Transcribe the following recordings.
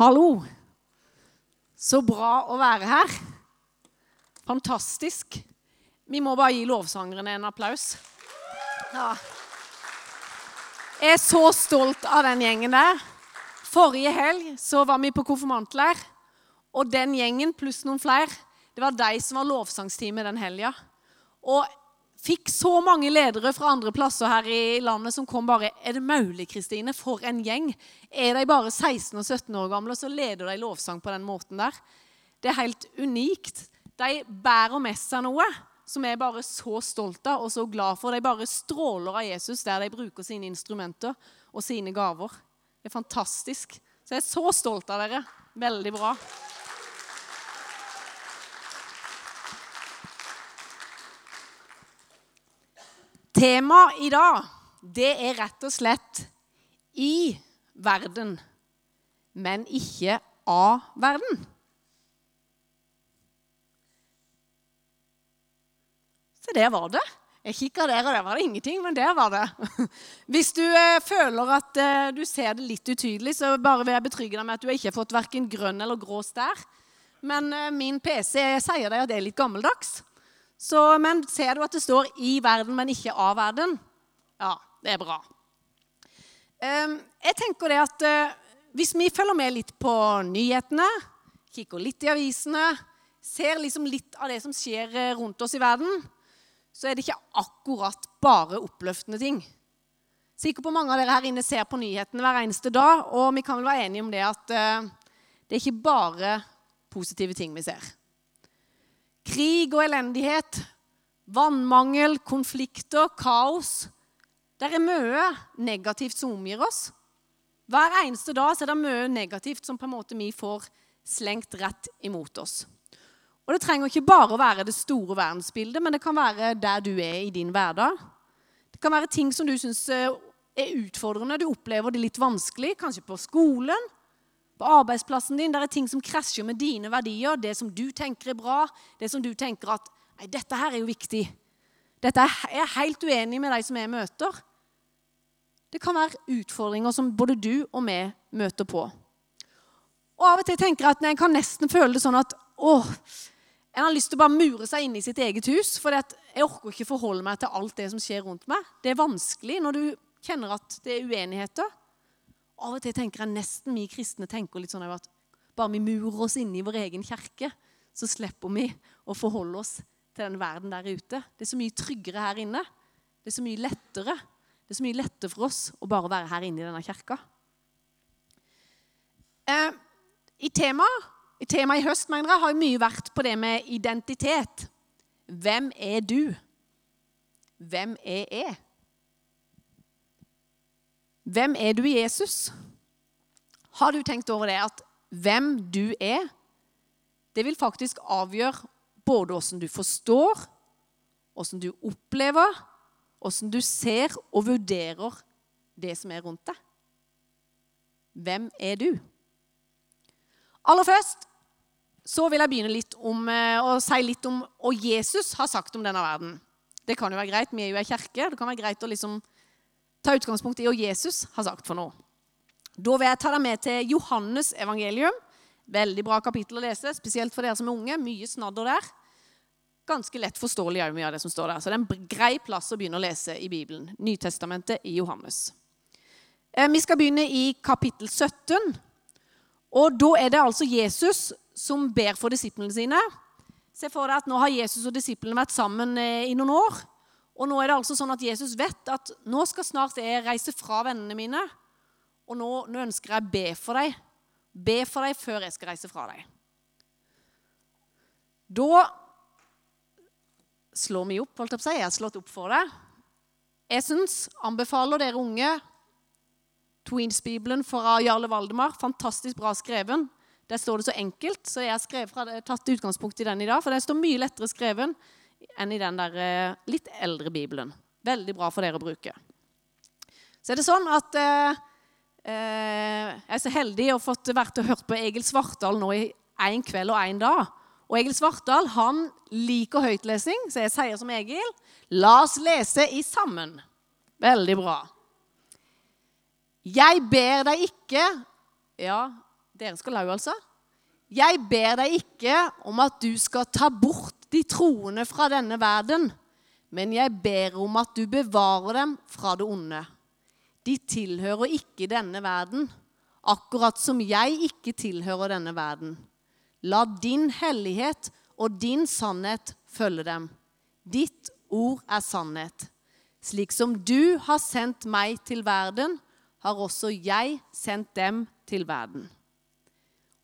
Hallo. Så bra å være her. Fantastisk. Vi må bare gi lovsangerne en applaus. Ja. Jeg er så stolt av den gjengen der. Forrige helg så var vi på konfirmantleir. Og den gjengen pluss noen flere, det var de som var lovsangsteamet den helga. Og fikk så mange ledere fra andre plasser her i landet som kom bare Er det mulig, Kristine? For en gjeng. Er de bare 16 og 17 år gamle, så leder de lovsang på den måten der. Det er helt unikt. De bærer med seg noe som jeg er bare så stolt av og så glad for. De bare stråler av Jesus der de bruker sine instrumenter og sine gaver. Det er fantastisk. Så jeg er så stolt av dere. Veldig bra. Temaet i dag, det er rett og slett i verden, men ikke av verden. Så der var det. Jeg kikka der, og der var det ingenting, men der var det. Hvis du eh, føler at eh, du ser det litt utydelig, så bare vil jeg betrygge deg med at du ikke har fått verken grønn eller grå stær. Men eh, min PC sier deg at det er litt gammeldags. Så, men ser du at det står 'i verden', men ikke 'av verden'? Ja, det er bra. Um, jeg tenker det at uh, Hvis vi følger med litt på nyhetene, kikker litt i avisene, ser liksom litt av det som skjer eh, rundt oss i verden, så er det ikke akkurat bare oppløftende ting. Sikkert på mange av dere her inne ser på nyhetene hver eneste dag, og vi kan vel være enige om det at uh, det er ikke bare positive ting vi ser. Krig og elendighet, vannmangel, konflikter, kaos. Det er mye negativt som omgir oss. Hver eneste dag er det mye negativt som på en måte vi får slengt rett imot oss. Og Det trenger ikke bare å være det store verdensbildet, men det kan være der du er i din hverdag. Det kan være ting som du syns eh, er utfordrende, du opplever det litt vanskelig, kanskje på skolen, på arbeidsplassen din. der er ting som krasjer med dine verdier, det som du tenker er bra, det som du tenker at Nei, dette her er jo viktig. Dette er jeg helt uenig med de som jeg møter. Det kan være utfordringer som både du og vi møter på. Og Av og til tenker jeg at jeg kan nesten føle det sånn at åh, en har lyst til å bare mure seg inne i sitt eget hus. For jeg orker ikke forholde meg til alt det som skjer rundt meg. Det er vanskelig når du kjenner at det er uenigheter. Av og til tenker jeg nesten vi kristne tenker litt sånn at bare vi murer oss inne i vår egen kirke, så slipper vi å forholde oss til den verden der ute. Det er så mye tryggere her inne. Det er så mye lettere. Det er så mye lettere for oss å bare være her inne i denne kirka. Eh, I temaet i tema i høst mener jeg, har mye vært på det med identitet. Hvem er du? Hvem er jeg? Hvem er du i Jesus? Har du tenkt over det at hvem du er, det vil faktisk avgjøre både åssen du forstår, åssen du opplever, åssen du ser og vurderer det som er rundt deg. Hvem er du? Aller først så vil jeg begynne litt om, eh, å si litt om hva Jesus har sagt om denne verden. Det kan jo være greit, Vi er jo ei kirke. Det kan være greit å liksom ta utgangspunkt i hva Jesus har sagt for noe. Da vil jeg ta deg med til Johannes evangelium. Veldig bra kapittel å lese, spesielt for dere som er unge. Mye snadder der. Ganske lett forståelig òg mye av det som står der. Så det er en grei plass å begynne å lese i Bibelen. Nytestamentet i Johannes. Eh, vi skal begynne i kapittel 17. Og da er det altså Jesus som ber for disiplene sine. Se for deg at Nå har Jesus og disiplene vært sammen eh, i noen år. Og nå er det altså sånn at Jesus vet at nå skal snart jeg reise fra vennene mine. Og nå, nå ønsker jeg å be for deg. Be for deg før jeg skal reise fra deg. Da slår vi opp, holdt jeg på å si. Jeg har slått opp for deg. Jeg syns, anbefaler dere unge Tweens-bibelen fra Jarle Valdemar. Fantastisk bra skreven. Der står det så enkelt, så jeg har tatt utgangspunkt i den i dag. For den står mye lettere skreven enn i den der eh, litt eldre bibelen. Veldig bra for dere å bruke. Så er det sånn at eh, eh jeg er så heldig å ha fått vært og hørt på Egil Svartdal nå i én kveld og én dag. Og Egil Svartdal han liker høytlesing, så jeg sier som Egil La oss lese i sammen. Veldig bra. Jeg ber deg ikke Ja, Dere skal lau, altså. Jeg ber deg ikke om at du skal ta bort de troende fra denne verden, men jeg ber om at du bevarer dem fra det onde. De tilhører ikke denne verden, akkurat som jeg ikke tilhører denne verden. La din hellighet og din sannhet følge dem. Ditt ord er sannhet. Slik som du har sendt meg til verden, har også jeg sendt dem til verden.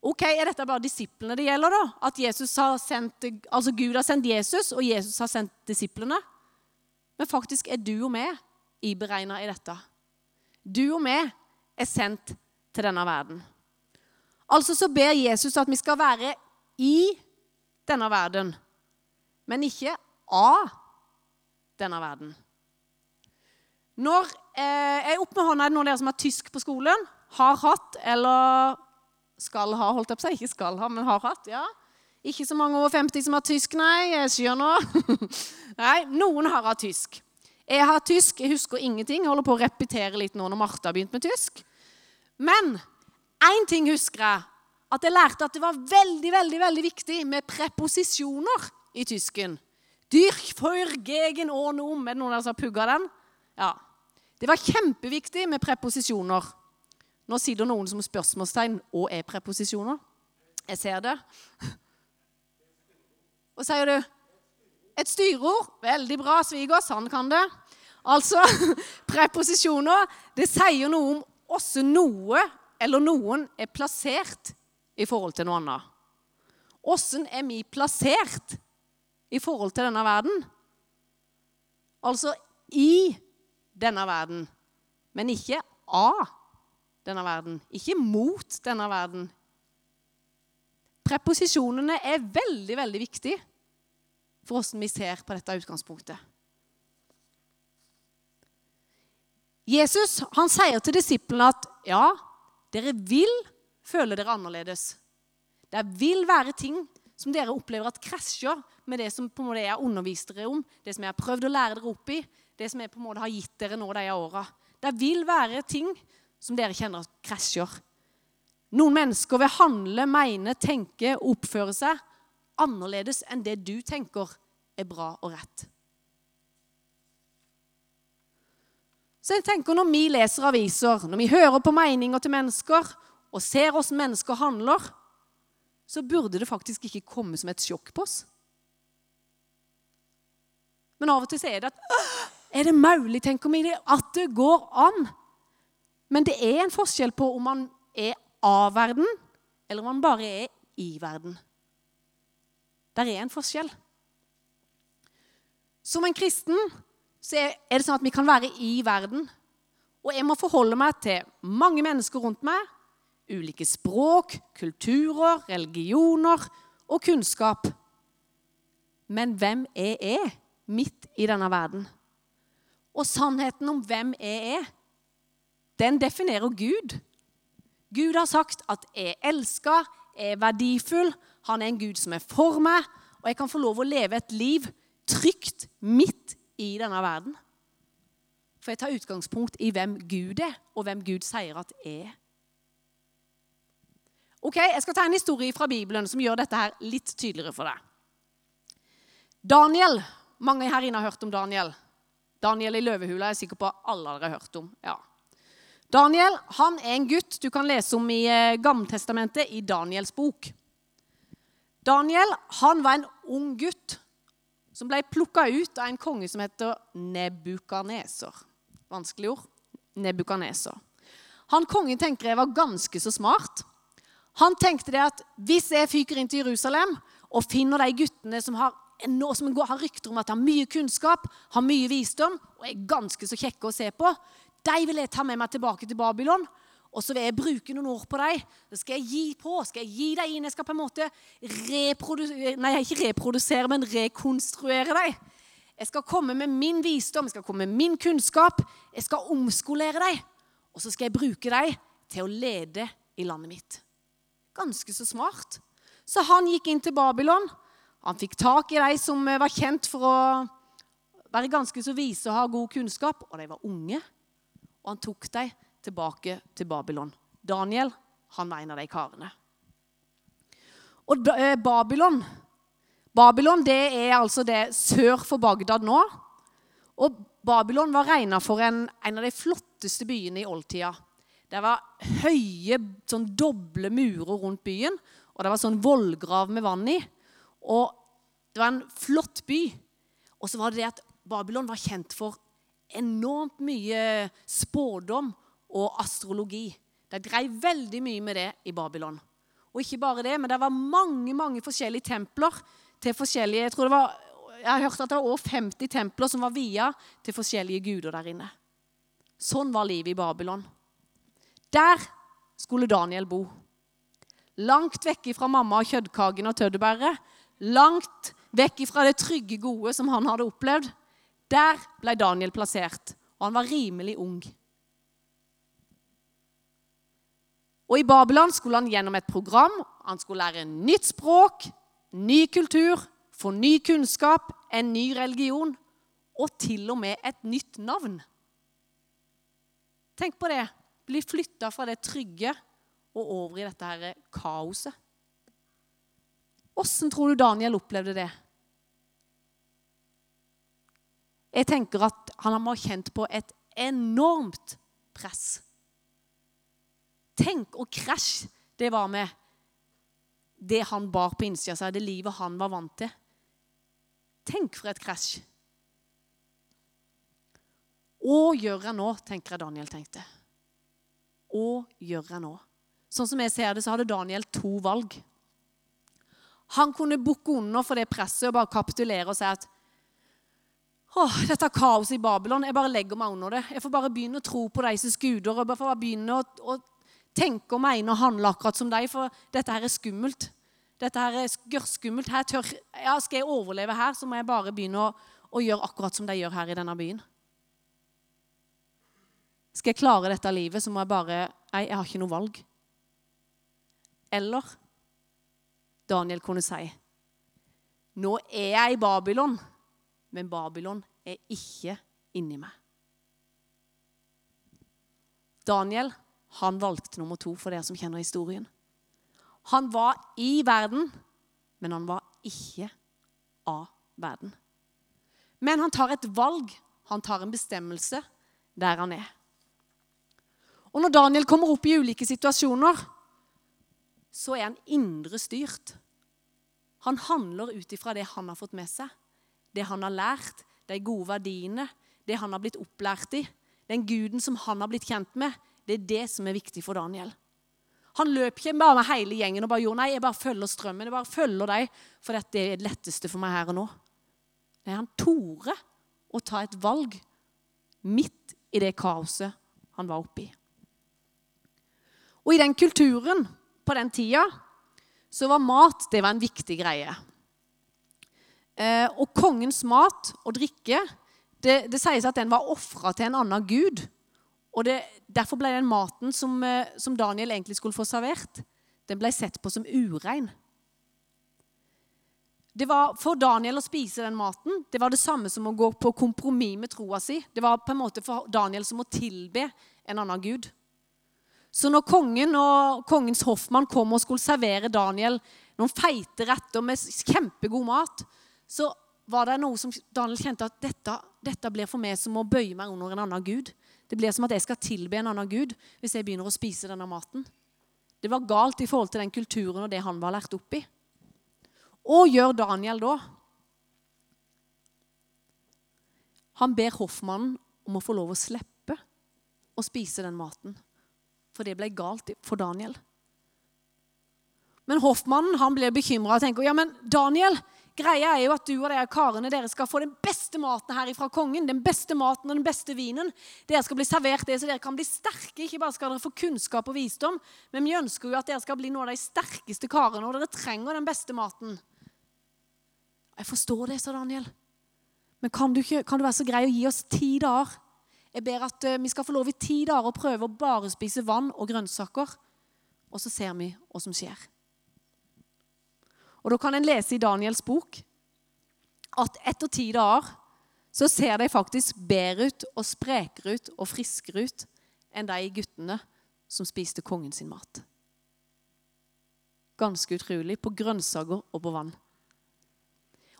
Ok, Er dette bare disiplene det gjelder, da? At har sendt, altså Gud har sendt Jesus, og Jesus har sendt disiplene? Men faktisk er du og meg iberegna i dette. Du og meg er sendt til denne verden. Altså så ber Jesus at vi skal være i denne verden, men ikke av denne verden. Når, eh, jeg opp med hånda, Er det noen av dere som har tysk på skolen? Har hatt eller skal ha, holdt jeg på seg. Ikke skal ha, men har hatt. ja. Ikke så mange over 50 som har tysk, nei. Jeg skjønner. nei, noen har hatt tysk. Jeg har tysk, jeg husker ingenting. Jeg holder på å repetere litt nå når Martha har begynt med tysk. Men én ting husker jeg. At jeg lærte at det var veldig veldig, veldig viktig med preposisjoner i tysken. Dyrk for gegen og nom. Er det noen av dere som har pugga den? Ja. Det var kjempeviktig med preposisjoner. Nå sitter noen som spørsmålstegn og er preposisjoner. Jeg ser det. Hva sier du? Et styreord. Veldig bra, svigers. Han kan det. Altså, preposisjoner det sier noe om også noe eller noen er plassert i forhold til noe annet. Hvordan er vi plassert i forhold til denne verden? Altså i denne verden, men ikke av denne verden. Ikke mot denne verden. Preposisjonene er veldig, veldig viktige for hvordan vi ser på dette utgangspunktet. Jesus han sier til disiplene at ja, dere vil føle dere annerledes. Det vil være ting som dere opplever at krasjer med det som på en måte jeg har undervist dere om, det som jeg har prøvd å lære dere opp i, det som jeg på en måte har gitt dere nå de åra. Det vil være ting som dere kjenner krasjer. Noen mennesker vil handle, mene, tenke, oppføre seg annerledes enn det du tenker er bra og rett. Så jeg tenker Når vi leser aviser, når vi hører på meninger til mennesker og ser hvordan mennesker handler, så burde det faktisk ikke komme som et sjokk på oss. Men av og til så er det at Er det mulig, tenker vi, at det går an? Men det er en forskjell på om man er av verden, eller om man bare er i verden. Der er en forskjell. Som en kristen så er det sånn at vi kan være i verden. Og jeg må forholde meg til mange mennesker rundt meg. Ulike språk, kulturer, religioner og kunnskap. Men hvem er jeg midt i denne verden? Og sannheten om hvem jeg er, den definerer Gud. Gud har sagt at jeg elsker, jeg er verdifull, han er en Gud som er for meg, og jeg kan få lov å leve et liv trygt midt i denne verden. For jeg tar utgangspunkt i hvem Gud er, og hvem Gud sier at er. Ok, Jeg skal ta en historie fra Bibelen som gjør dette her litt tydeligere for deg. Daniel. Mange her inne har hørt om Daniel. Daniel i løvehula er jeg sikker på alle dere har hørt om. Ja. Daniel han er en gutt du kan lese om i eh, Gammeltestamentet i Daniels bok. Daniel han var en ung gutt som ble plukka ut av en konge som heter Nebukaneser. Vanskelig ord. Nebukaneser. Han kongen tenker jeg var ganske så smart. Han tenkte det at hvis jeg fyker inn til Jerusalem og finner de guttene som har, som har rykter om at de har mye kunnskap, har mye visdom og er ganske så kjekke å se på, de vil jeg ta med meg tilbake til Babylon. Og så vil jeg bruke noen ord på dem. Så skal jeg gi på. skal Jeg gi dem inn. Jeg skal på en måte reprodusere Nei, ikke reprodusere, men rekonstruere dem. Jeg skal komme med min visdom, jeg skal komme med min kunnskap. Jeg skal omskolere dem. Og så skal jeg bruke dem til å lede i landet mitt. Ganske så smart. Så han gikk inn til Babylon. Han fikk tak i de som var kjent for å være ganske så vise og ha god kunnskap. Og de var unge og han tok dem tilbake til Babylon. Daniel han var en av de karene. Og Babylon Babylon det er altså det sør for Bagdad nå. Og Babylon var regna for en, en, av de flotteste byene i oldtida. Det var høye, sånn doble murer rundt byen, og det var sånn vollgrav med vann i. Og det var en flott by. Og så var det det at Babylon var kjent for enormt mye spådom og astrologi. De drev veldig mye med det i Babylon. Og ikke bare det, men det var mange mange forskjellige templer til forskjellige Jeg tror det var, jeg har hørt at det var over 50 templer som var via til forskjellige guder der inne. Sånn var livet i Babylon. Der skulle Daniel bo. Langt vekk fra mamma og kjøttkaken og tøddebæret. Langt vekk fra det trygge, gode som han hadde opplevd. Der ble Daniel plassert, og han var rimelig ung. Og I Babylon skulle han gjennom et program. Han skulle lære nytt språk, ny kultur, få ny kunnskap, en ny religion og til og med et nytt navn. Tenk på det. Bli flytta fra det trygge og over i dette her kaoset. Åssen tror du Daniel opplevde det? Jeg tenker at han har kjent på et enormt press. Tenk og krasj det var med det han bar på innsida av seg, det livet han var vant til. Tenk for et krasj. Å gjør jeg nå, tenker jeg Daniel tenkte. Å gjør jeg nå? Sånn som jeg ser det, så hadde Daniel to valg. Han kunne bukke under for det presset og bare kapitulere og si at Åh, dette kaoset i Babylon, jeg bare legger meg under det. Jeg får bare begynne å tro på deres guder. bare får bare begynne å, å tenke og mene og handle akkurat som deg, for dette her er skummelt. Dette her er skummelt. Her tør, ja, skal jeg overleve her, så må jeg bare begynne å, å gjøre akkurat som de gjør her i denne byen. Skal jeg klare dette livet, så må jeg bare Nei, jeg har ikke noe valg. Eller Daniel kunne si Nå er jeg i Babylon, men Babylon er ikke inni meg. Daniel han valgte nummer to for dere som kjenner historien. Han var i verden, men han var ikke av verden. Men han tar et valg, han tar en bestemmelse der han er. Og når Daniel kommer opp i ulike situasjoner, så er han indre styrt. Han handler ut ifra det han har fått med seg, det han har lært, de gode verdiene, det han har blitt opplært i, den guden som han har blitt kjent med. Det er det som er viktig for Daniel. Han løp ikke bare med hele gjengen og bare gjorde nei, jeg bare følger strømmen. Jeg bare følger deg, for dette er det letteste for meg her og nå. Nei, han torde å ta et valg midt i det kaoset han var oppi. Og i den kulturen på den tida så var mat det var en viktig greie. Eh, og kongens mat og drikke det, det sies at den var ofra til en annen gud. Og det, Derfor ble den maten som, eh, som, Daniel egentlig skulle få servert, den ble sett på som urein. Det var For Daniel å spise den maten det var det samme som å gå på kompromiss med troa si. Det var på en måte for Daniel som å tilbe en annen gud. Så når kongen og kongens hoffmann kom og skulle servere Daniel noen feite retter med kjempegod mat, så var det noe som Daniel kjente at dette, dette blir for meg som å bøye meg under en annen gud. Det blir som at jeg skal tilbe en annen gud hvis jeg begynner å spise denne maten. Det var galt i forhold til den kulturen og det han var lært opp i. Og gjør Daniel da? Han ber hoffmannen om å få lov å slippe å spise den maten. For det ble galt for Daniel. Men hoffmannen han ble bekymra og tenker ja, men Daniel, Greia er jo at du og de karene dere skal få den beste maten her fra kongen. Den beste maten og den beste vinen. Dere skal bli servert det, så dere kan bli sterke. Ikke bare skal dere få kunnskap og visdom, men vi ønsker jo at dere skal bli noen av de sterkeste karene, og dere trenger den beste maten. Jeg forstår det, sa Daniel. Men kan du, ikke, kan du være så grei å gi oss ti dager? Jeg ber at uh, vi skal få lov i ti dager å prøve å bare spise vann og grønnsaker. Og så ser vi hva som skjer. Og Da kan en lese i Daniels bok at etter ti dager så ser de faktisk bedre ut og sprekere ut og friskere ut enn de guttene som spiste kongen sin mat. Ganske utrolig. På grønnsaker og på vann.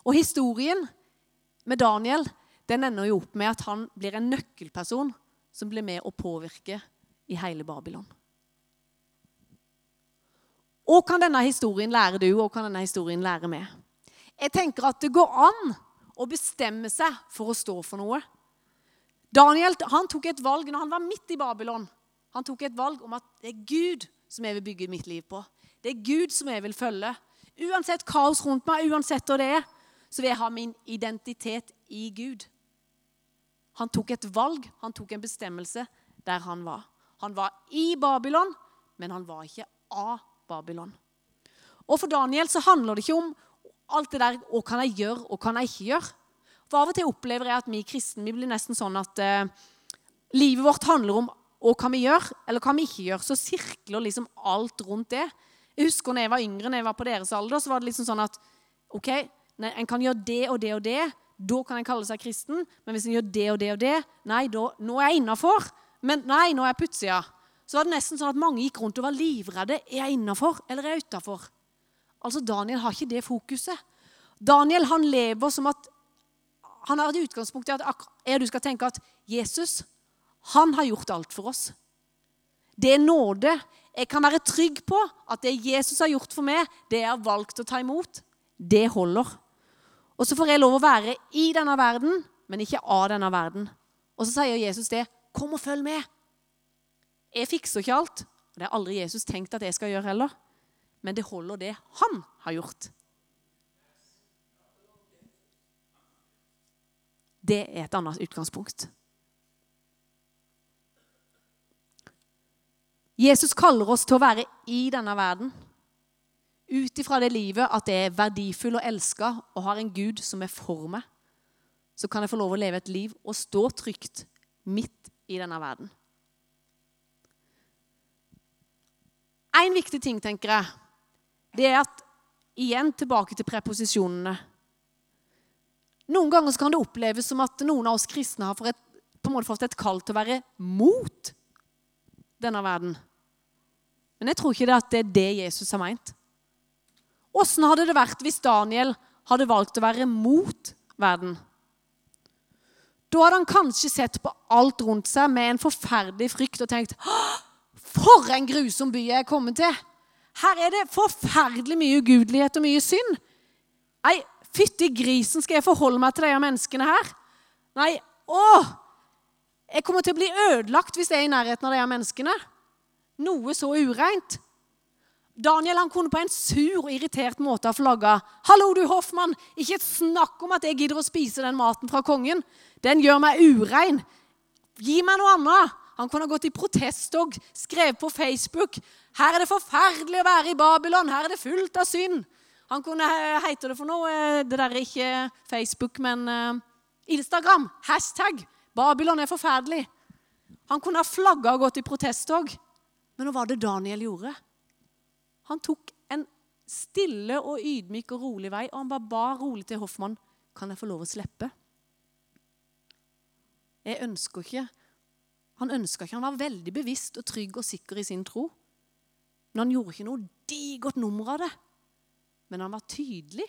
Og historien med Daniel den ender jo opp med at han blir en nøkkelperson som blir med å påvirke i hele Babylon. Og kan denne historien lære du, og kan denne historien lære meg? Jeg tenker at det går an å bestemme seg for å stå for noe. Daniel han tok et valg når han var midt i Babylon. Han tok et valg om at det er Gud som jeg vil bygge mitt liv på. Det er Gud som jeg vil følge. Uansett kaos rundt meg, uansett hva det er, så vil jeg ha min identitet i Gud. Han tok et valg, han tok en bestemmelse der han var. Han var i Babylon, men han var ikke av Babylon. Og For Daniel så handler det ikke om alt det der hva kan jeg gjøre og kan jeg ikke gjøre. For Av og til opplever jeg at vi kristne vi blir nesten sånn at eh, livet vårt handler om hva kan vi gjøre, eller hva vi ikke gjør. Så sirkler liksom alt rundt det. Jeg husker når jeg var yngre, når jeg var på deres alder, så var det liksom sånn at ok, en kan gjøre det og det og det. Da kan en kalle seg kristen. Men hvis en gjør det og det og det, nei, da, nå er jeg innafor. Men nei, nå er jeg på utsida. Så var det nesten sånn at mange gikk rundt og var livredde. Er jeg innafor, eller er jeg utafor? Altså, Daniel har ikke det fokuset. Daniel han lever som at Han har et utgangspunkt i at du skal tenke at Jesus han har gjort alt for oss. Det er nåde. Jeg kan være trygg på at det Jesus har gjort for meg, det jeg har valgt å ta imot, det holder. Og så får jeg lov å være i denne verden, men ikke av denne verden. Og så sier Jesus det. Kom og følg med. Jeg fikser ikke alt. Og det har aldri Jesus tenkt at jeg skal gjøre heller. Men det holder, det han har gjort. Det er et annet utgangspunkt. Jesus kaller oss til å være i denne verden ut ifra det livet at jeg er verdifull og elska og har en Gud som er for meg, så kan jeg få lov å leve et liv og stå trygt midt i denne verden. En viktig ting, tenker jeg, det er at Igjen tilbake til preposisjonene. Noen ganger kan det oppleves som at noen av oss kristne har et, på en måte fått et kall til å være mot denne verden. Men jeg tror ikke det at det er det Jesus har meint. Åssen hadde det vært hvis Daniel hadde valgt å være mot verden? Da hadde han kanskje sett på alt rundt seg med en forferdelig frykt og tenkt For en grusom by jeg er kommet til! Her er det forferdelig mye ugudelighet og mye synd. Nei, fytti grisen, skal jeg forholde meg til de menneskene her? Nei, å! Jeg kommer til å bli ødelagt hvis jeg er i nærheten av de menneskene. Noe så ureint. Daniel han kunne på en sur og irritert måte ha flagga. 'Hallo, du hoffmann! Ikke snakk om at jeg gidder å spise den maten fra kongen.' 'Den gjør meg urein. Gi meg noe annet.' Han kunne ha gått i protesttog, skrevet på Facebook. 'Her er det forferdelig å være i Babylon. Her er det fullt av synd.' Han kunne eh, heter det for noe eh, Det der er ikke Facebook, men uh, Instagram. Hashtag 'Babylon er forferdelig'. Han kunne ha flagga og gått i protesttog. Men hva var det Daniel gjorde? Han tok en stille og ydmyk og rolig vei, og han bare ba rolig til Hoffmann kan jeg få lov å slippe. Jeg ønsker ikke Han ønska ikke, han var veldig bevisst og trygg og sikker i sin tro. Men han gjorde ikke noe digert nummer av det. Men han var tydelig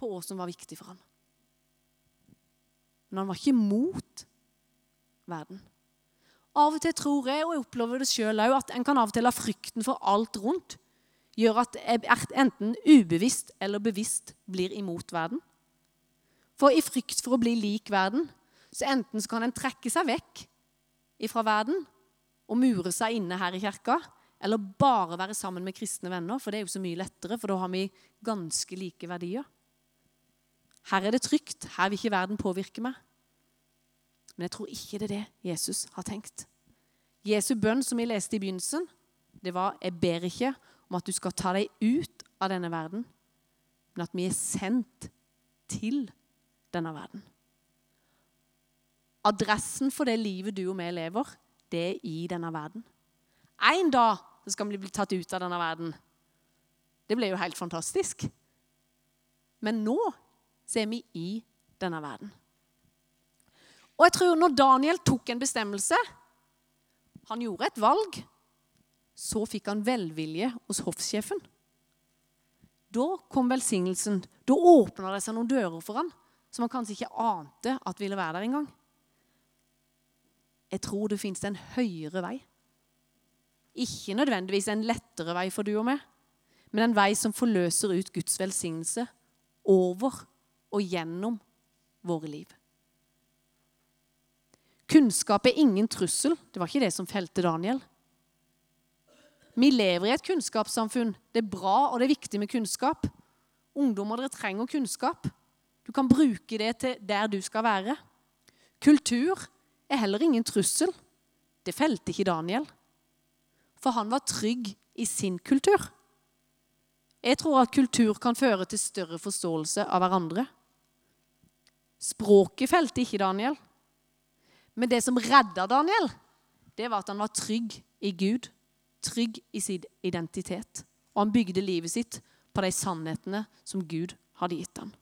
på hva som var viktig for ham. Men han var ikke mot verden. Av og til tror jeg, og jeg opplever det sjøl òg, at en kan av og til la frykten for alt rundt gjøre at jeg enten ubevisst eller bevisst blir imot verden. For i frykt for å bli lik verden, så enten så kan en trekke seg vekk fra verden og mure seg inne her i kirka, eller bare være sammen med kristne venner, for det er jo så mye lettere, for da har vi ganske like verdier. Her er det trygt. Her vil ikke verden påvirke meg. Men jeg tror ikke det er det Jesus har tenkt. Jesu bønn som vi leste i begynnelsen, det var 'Jeg ber ikke om at du skal ta deg ut av denne verden', men at vi er sendt til denne verden. Adressen for det livet du og vi lever, det er i denne verden. En dag så skal vi bli tatt ut av denne verden. Det blir jo helt fantastisk. Men nå så er vi i denne verden. Og jeg tror når Daniel tok en bestemmelse, han gjorde et valg, så fikk han velvilje hos hoffsjefen. Da kom velsignelsen. Da åpna det seg noen dører for han som han kanskje ikke ante at ville være der engang. Jeg tror det fins en høyere vei. Ikke nødvendigvis en lettere vei for du og meg, men en vei som forløser ut Guds velsignelse over og gjennom våre liv. Kunnskap er ingen trussel. Det var ikke det som felte Daniel. Vi lever i et kunnskapssamfunn. Det er bra og det er viktig med kunnskap. Ungdommer, dere trenger kunnskap. Du kan bruke det til der du skal være. Kultur er heller ingen trussel. Det felte ikke Daniel. For han var trygg i sin kultur. Jeg tror at kultur kan føre til større forståelse av hverandre. Språket felte ikke Daniel. Men det som redda Daniel, det var at han var trygg i Gud. Trygg i sin identitet. Og han bygde livet sitt på de sannhetene som Gud hadde gitt ham.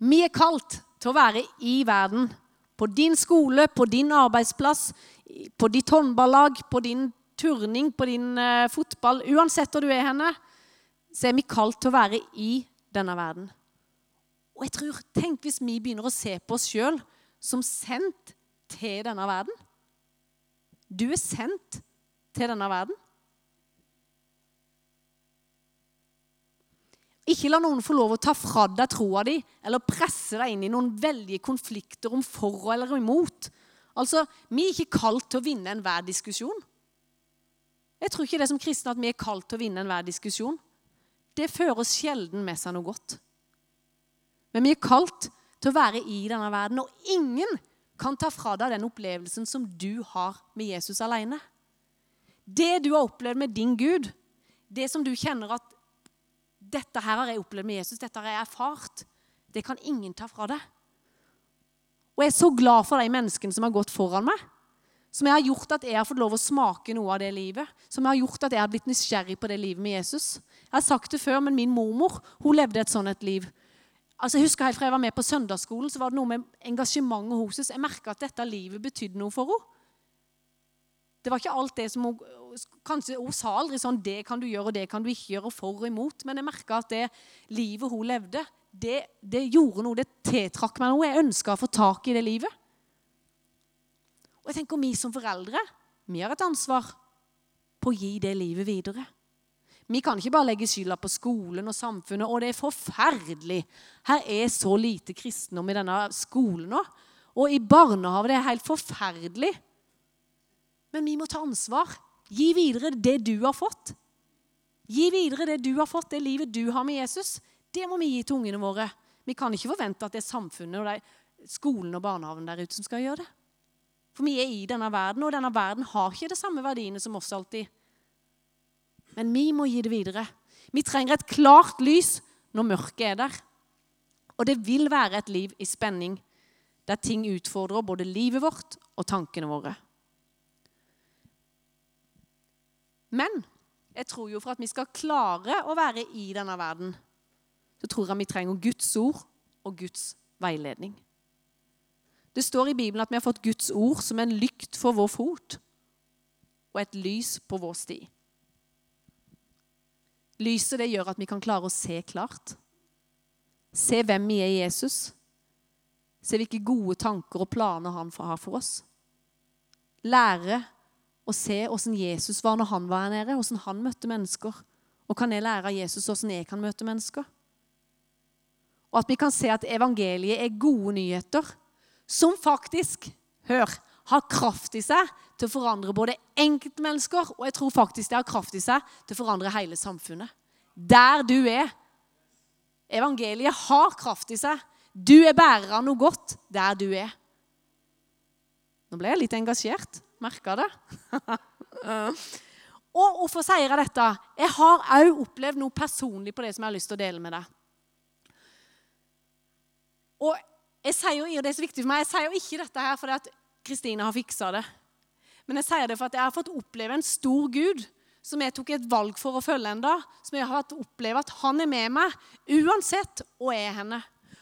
Vi er kalt til å være i verden. På din skole, på din arbeidsplass, på ditt håndballag, på din turning, på din uh, fotball. Uansett hvor du er henne, så er vi kalt til å være i denne verden. Og jeg tror, Tenk hvis vi begynner å se på oss sjøl som sendt til denne verden. Du er sendt til denne verden. Ikke la noen få lov å ta fra deg troa di eller presse deg inn i noen veldige konflikter om for eller imot. Altså, Vi er ikke kalt til å vinne enhver diskusjon. Jeg tror ikke det som kristne at vi er kalt til å vinne enhver diskusjon. Det fører sjelden med seg noe godt. Men vi er kalt til å være i denne verden, og ingen kan ta fra deg den opplevelsen som du har med Jesus alene. Det du har opplevd med din Gud, det som du kjenner at dette her har jeg opplevd med Jesus, dette har jeg erfart. Det kan ingen ta fra deg. Og jeg er så glad for de menneskene som har gått foran meg. Som jeg har gjort at jeg har fått lov å smake noe av det livet. Som jeg har gjort at jeg har blitt nysgjerrig på det livet med Jesus. Jeg har sagt det før, men min mormor hun levde et sånt et liv. Altså, jeg husker helt fra jeg var med på søndagsskolen, så var det noe med engasjementet oss. Jeg merka at dette livet betydde noe for henne. Det var ikke alt det som hun Kanskje hun sa aldri sånn 'Det kan du gjøre, og det kan du ikke gjøre', for og imot. Men jeg merka at det livet hun levde, det, det gjorde noe. Det tiltrakk meg noe. Jeg ønska å få tak i det livet. Og jeg tenker Vi som foreldre vi har et ansvar på å gi det livet videre. Vi kan ikke bare legge skylda på skolen og samfunnet. Og det er forferdelig. Her er så lite kristendom i denne skolen òg. Og i barnehavet, Det er helt forferdelig. Men vi må ta ansvar. Gi videre det du har fått. Gi videre det du har fått, det livet du har med Jesus. Det må vi gi til ungene våre. Vi kan ikke forvente at det er samfunnet og de, skolen og barnehagen der ute som skal gjøre det. For vi er i denne verden, og denne verden har ikke de samme verdiene som oss alltid. Men vi må gi det videre. Vi trenger et klart lys når mørket er der. Og det vil være et liv i spenning, der ting utfordrer både livet vårt og tankene våre. Men jeg tror jo for at vi skal klare å være i denne verden, så tror jeg vi trenger Guds ord og Guds veiledning. Det står i Bibelen at vi har fått Guds ord som en lykt for vår fot og et lys på vår sti. Lyset det gjør at vi kan klare å se klart. Se hvem vi er i Jesus. Se hvilke gode tanker og planer han har for oss. Lære og se åssen Jesus var når han var her nede, åssen han møtte mennesker. Og kan jeg lære av Jesus åssen jeg kan møte mennesker? Og at vi kan se at evangeliet er gode nyheter som faktisk, hør, har kraft i seg til å forandre både enkeltmennesker og jeg tror faktisk det har kraft i seg til å forandre hele samfunnet. Der du er. Evangeliet har kraft i seg. Du er bærer av noe godt der du er. Nå ble jeg litt engasjert. Merka det? og hvorfor sier jeg dette? Jeg har òg opplevd noe personlig på det som jeg har lyst til å dele med deg. Og jeg sier, og det er så viktig for meg, jeg sier jo ikke dette her fordi at Kristine har fiksa det. Men jeg sier det for at jeg har fått oppleve en stor Gud som jeg tok et valg for å følge enda, som jeg har opplevd at han er med meg uansett jeg er henne.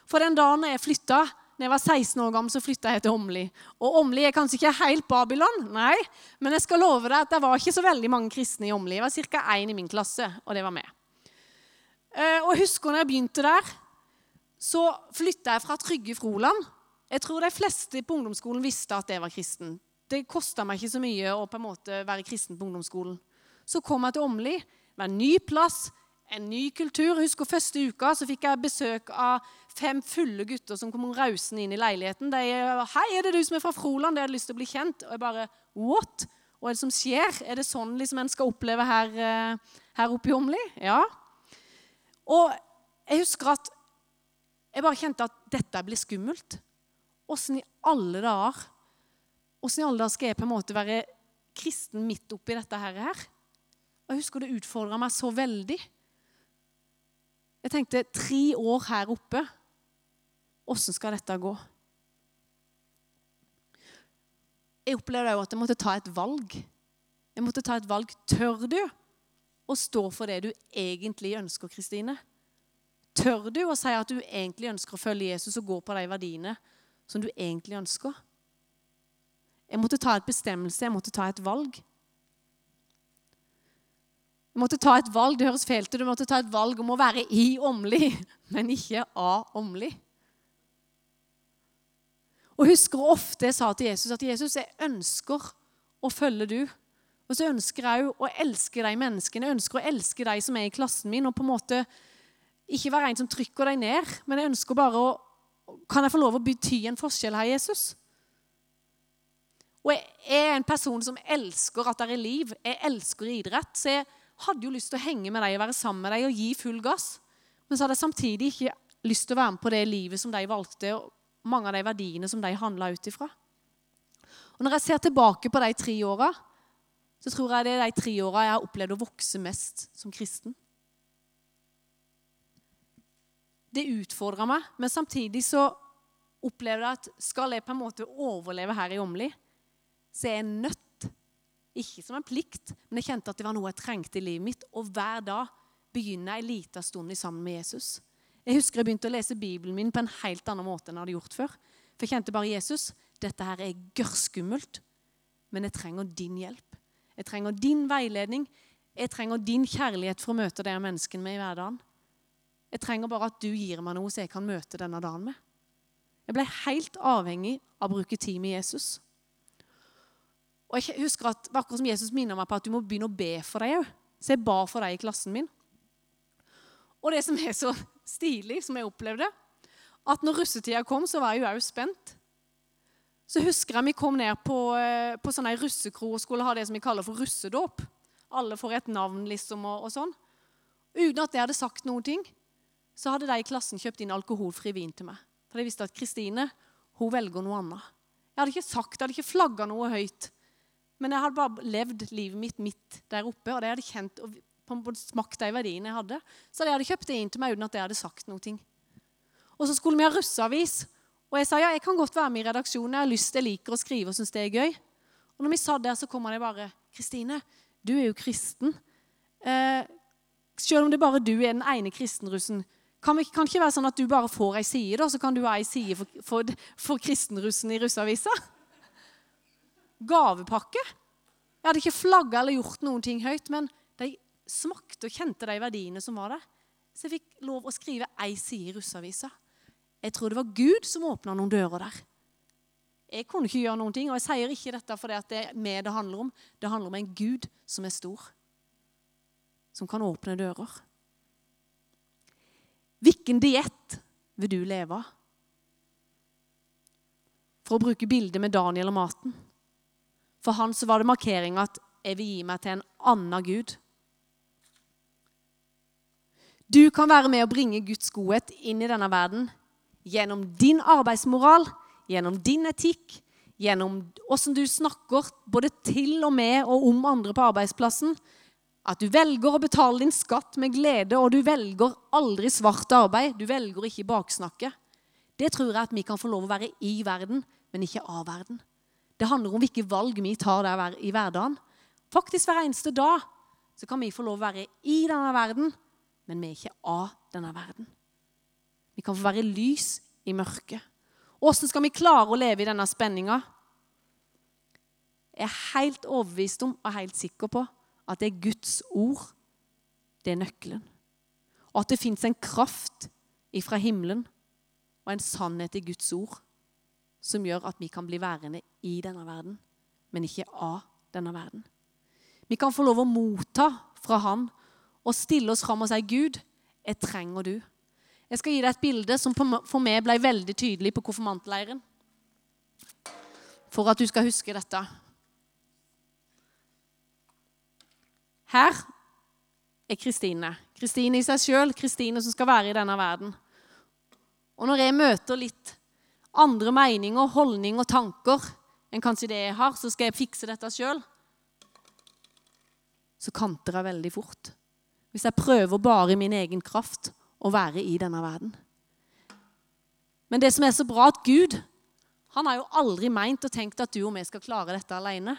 For den dagen jeg flytta Når jeg var 16 år gammel, så flytta jeg til Åmli. Og Åmli er kanskje ikke helt Babylon, nei, men jeg skal love deg at det var ikke så veldig mange kristne i Åmli. Det var ca. én i min klasse, og det var meg. Eh, og jeg husker når jeg begynte der, så flytta jeg fra Trygge Froland. Jeg tror de fleste på ungdomsskolen visste at jeg var kristen. Det kosta meg ikke så mye å på en måte være kristen på ungdomsskolen. Så kom jeg til Åmli med en ny plass, en ny kultur. Husker Første uka så fikk jeg besøk av fem fulle gutter som kom rausende inn i leiligheten. De 'Hei, er det du som er fra Froland? Jeg hadde lyst til å bli kjent.' Og jeg bare 'What? Hva er det som skjer? Er det sånn liksom en skal oppleve her, eh, her oppe i Åmli?' Ja. Og jeg husker at jeg bare kjente at dette blir skummelt. Åssen i alle dager Åssen i alle dager skal jeg på en måte være kristen midt oppi dette her? Og Jeg husker det utfordra meg så veldig. Jeg tenkte tre år her oppe. Åssen skal dette gå? Jeg opplevde òg at jeg måtte ta et valg. Jeg måtte ta et valg. Tør du å stå for det du egentlig ønsker, Kristine? Tør du å si at du egentlig ønsker å følge Jesus og gå på de verdiene som du egentlig ønsker? Jeg måtte ta et bestemmelse, jeg måtte ta et valg. Måtte ta et valg, det høres feil ut, du måtte ta et valg om å være i Åmli, men ikke av Åmli. Og husker ofte jeg sa til Jesus at Jesus, jeg ønsker å følge du. Og så ønsker jeg òg å elske de menneskene. Jeg ønsker å elske de som er i klassen min. Og på en måte ikke være en som trykker deg ned, men jeg ønsker bare å Kan jeg få lov å bety en forskjell her, Jesus? Og jeg er en person som elsker at det er liv. Jeg elsker idrett. Så jeg hadde jo lyst til å henge med deg og være sammen med deg og gi full gass. Men så hadde jeg samtidig ikke lyst til å være med på det livet som de valgte, og mange av de verdiene som de handla ut ifra. Og Når jeg ser tilbake på de tre åra, så tror jeg det er de tre åra jeg har opplevd å vokse mest som kristen. Det utfordra meg, men samtidig så opplevde jeg at skal jeg på en måte overleve her i Åmli, så er jeg nødt ikke som en plikt, men jeg kjente at det var noe jeg trengte i livet mitt. Og hver dag begynner jeg en liten stund sammen med Jesus. Jeg husker jeg begynte å lese Bibelen min på en helt annen måte enn jeg hadde gjort før. For jeg kjente bare Jesus, dette her er gørrskummelt, men jeg trenger din hjelp. Jeg trenger din veiledning. Jeg trenger din kjærlighet for å møte de menneskene med i hverdagen. Jeg trenger bare at du gir meg noe så jeg kan møte denne dagen med. Jeg ble helt avhengig av å bruke tid med Jesus. Og jeg husker at akkurat som Jesus minner meg på at du må begynne å be for deg òg. Så jeg ba for deg i klassen min. Og det som er så stilig, som jeg opplevde, at når russetida kom, så var jeg jo òg spent. Så husker jeg vi kom ned på, eh, på sånn russekro og skulle ha det som vi kaller for russedåp. Alle får et navn, liksom, og, og sånn. Uten at jeg hadde sagt noen ting, så hadde de i klassen kjøpt inn alkoholfri vin til meg. For de visste at Kristine hun velger noe annet. Jeg hadde ikke sagt, jeg hadde ikke flagga noe høyt. Men jeg hadde bare levd livet mitt midt der oppe, og det hadde kjent og smakt de verdiene jeg hadde. Så de hadde kjøpt det inn til meg uten at jeg hadde sagt noe. Og så skulle vi ha russeavis. Og jeg sa ja, jeg kan godt være med i redaksjonen. Jeg har lyst, jeg liker å skrive og syns det er gøy. Og når vi satt der, så kom det bare Kristine, du er jo kristen. Eh, selv om det bare du er den ene kristenrussen. Kan det ikke være sånn at du bare får ei side, da, så kan du ha ei side for, for, for kristenrussen i russeavisa? Gavepakke. Jeg hadde ikke flagga eller gjort noen ting høyt, men de smakte og kjente de verdiene som var der. Så jeg fikk lov å skrive ei side i russeavisa. Jeg tror det var Gud som åpna noen dører der. Jeg kunne ikke gjøre noen ting, og jeg sier ikke dette fordi det er meg det handler om. Det handler om en Gud som er stor, som kan åpne dører. Hvilken diett vil du leve av? For å bruke bildet med Daniel og maten. For han så var det markering at 'jeg vil gi meg til en annen Gud'. Du kan være med å bringe Guds godhet inn i denne verden gjennom din arbeidsmoral, gjennom din etikk, gjennom åssen du snakker både til og med og om andre på arbeidsplassen. At du velger å betale din skatt med glede, og du velger aldri svart arbeid. Du velger ikke baksnakke. Det tror jeg at vi kan få lov å være i verden, men ikke av verden. Det handler om hvilke valg vi tar der i hverdagen. Faktisk hver eneste dag så kan vi få lov å være i denne verden, men vi er ikke av denne verden. Vi kan få være lys i mørket. Åssen skal vi klare å leve i denne spenninga? Jeg er helt overbevist om og helt sikker på at det er Guds ord. Det er nøkkelen. Og at det fins en kraft ifra himmelen og en sannhet i Guds ord som gjør at vi kan bli værende i denne verden, men ikke av denne verden. Vi kan få lov å motta fra Han og stille oss fram og si, 'Gud, jeg trenger du'. Jeg skal gi deg et bilde som for meg ble veldig tydelig på konfirmantleiren. For at du skal huske dette. Her er Kristine. Kristine i seg sjøl, Kristine som skal være i denne verden. Og når jeg møter litt andre meninger, holdninger og tanker enn kanskje det jeg har, så skal jeg fikse dette sjøl. Så kanter jeg veldig fort. Hvis jeg prøver bare i min egen kraft å være i denne verden. Men det som er så bra, at Gud han har jo aldri meint og tenkt at du og vi skal klare dette alene.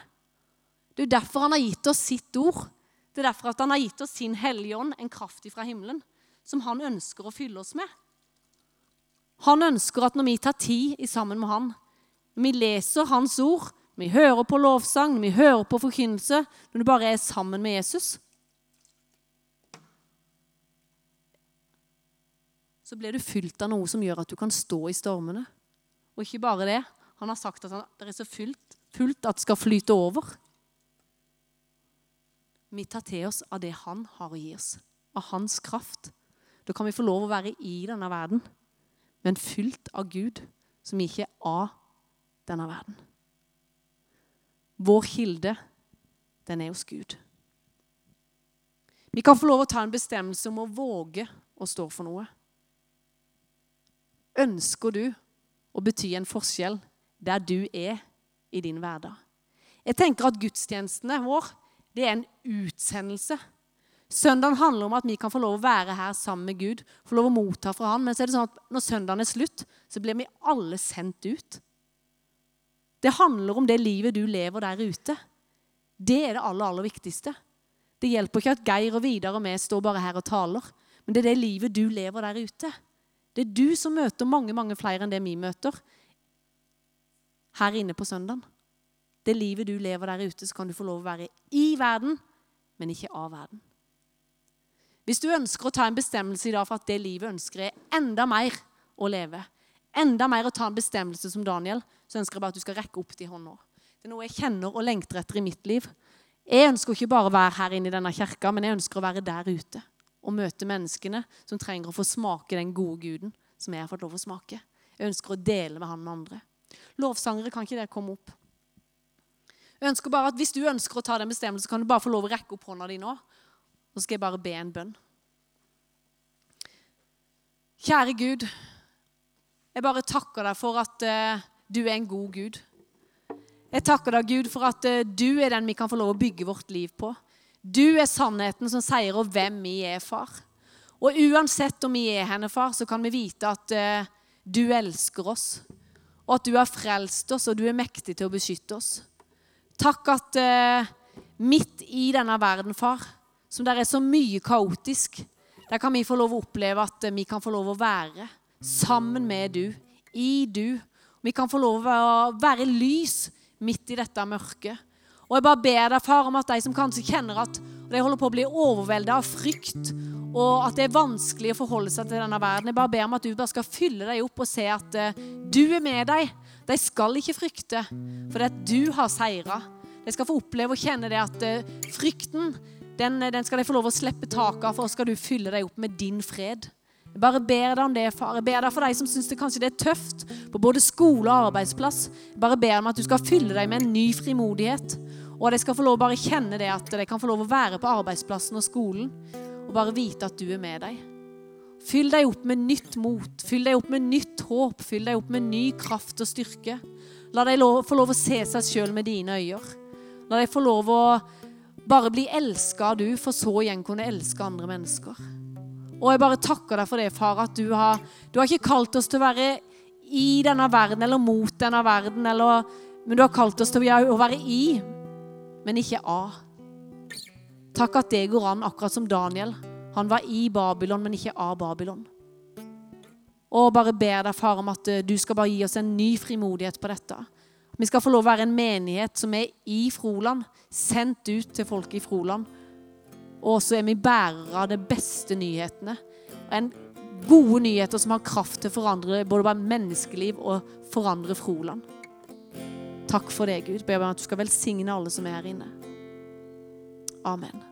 Det er jo derfor han har gitt oss sitt ord. Det er derfor at han har gitt oss sin Hellige Ånd, en kraft fra himmelen, som han ønsker å fylle oss med. Han ønsker at når vi tar tid sammen med han, når vi leser hans ord, når vi hører på lovsang, når vi hører på forkynnelse, når du bare er sammen med Jesus Så blir du fylt av noe som gjør at du kan stå i stormene. Og ikke bare det. Han har sagt at det er så fullt, fullt at det skal flyte over. Vi tar til oss av det han har å gi oss, av hans kraft. Da kan vi få lov å være i denne verden men fylt av Gud, som ikke er av denne verden. Vår kilde, den er hos Gud. Vi kan få lov å ta en bestemmelse om å våge å stå for noe. Ønsker du å bety en forskjell der du er i din hverdag? Jeg tenker at gudstjenestene vår det er en utsendelse Søndagen handler om at vi kan få lov å være her sammen med Gud, få lov å motta fra Han. Men så er det sånn at når søndagen er slutt, så blir vi alle sendt ut. Det handler om det livet du lever der ute. Det er det aller, aller viktigste. Det hjelper ikke at Geir og Vidar og vi står bare her og taler, men det er det livet du lever der ute. Det er du som møter mange, mange flere enn det vi møter her inne på søndagen. Det livet du lever der ute, så kan du få lov å være i verden, men ikke av verden. Hvis du ønsker å ta en bestemmelse i dag for at det livet ønsker jeg enda mer å leve, enda mer å ta en bestemmelse som Daniel, så ønsker jeg bare at du skal rekke opp de hånda. Det er noe jeg kjenner og lengter etter i mitt liv. Jeg ønsker ikke bare å være her inne i denne kirka, men jeg ønsker å være der ute og møte menneskene som trenger å få smake den gode guden som jeg har fått lov å smake. Jeg ønsker å dele med han med andre. Lovsangere, kan ikke det komme opp? Jeg ønsker bare at Hvis du ønsker å ta den bestemmelsen, kan du bare få lov å rekke opp hånda di nå. Så skal jeg bare be en bønn. Kjære Gud, jeg bare takker deg for at uh, du er en god Gud. Jeg takker deg, Gud, for at uh, du er den vi kan få lov å bygge vårt liv på. Du er sannheten som om hvem vi er, far. Og uansett om vi er henne, far, så kan vi vite at uh, du elsker oss. Og at du har frelst oss, og du er mektig til å beskytte oss. Takk at midt i denne verden, far, som der er så mye kaotisk. Der kan vi få lov å oppleve at vi kan få lov å være sammen med du, i du. Vi kan få lov å være lys midt i dette mørket. Og jeg bare ber deg, far, om at de som kanskje kjenner at de holder på å bli overveldet av frykt, og at det er vanskelig å forholde seg til denne verden, jeg bare ber om at du bare skal fylle deg opp og se at uh, du er med deg. De skal ikke frykte, for det at du har seira. De skal få oppleve og kjenne det at uh, frykten den, den, skal de få lov å slippe taket av, for så skal du fylle deg opp med din fred. Jeg bare ber deg om det, far. Jeg ber deg for deg som syns det kanskje det er tøft på både skole og arbeidsplass. Jeg bare ber om at du skal fylle deg med en ny frimodighet. Og at de skal få lov å bare kjenne det at de kan få lov å være på arbeidsplassen og skolen og bare vite at du er med dem. Fyll deg opp med nytt mot, fyll deg opp med nytt håp, fyll deg opp med ny kraft og styrke. La dem få lov å se seg sjøl med dine øyne. La dem få lov å bare bli elska du, for så igjen kunne elske andre mennesker. Og jeg bare takker deg for det, far, at du har, du har ikke kalt oss til å være i denne verden eller mot denne verden, eller, men du har kalt oss til å være i, men ikke av. Takk at det går an, akkurat som Daniel. Han var i Babylon, men ikke av Babylon. Og bare ber deg, far, om at eh, du skal bare gi oss en ny frimodighet på dette. Vi skal få lov å være en menighet som er i Froland, sendt ut til folk i Froland. Og så er vi bærere av de beste nyhetene. En gode nyheter som har kraft til å forandre både bare menneskeliv og forandre Froland. Takk for det, Gud. Ber om at du skal velsigne alle som er her inne. Amen.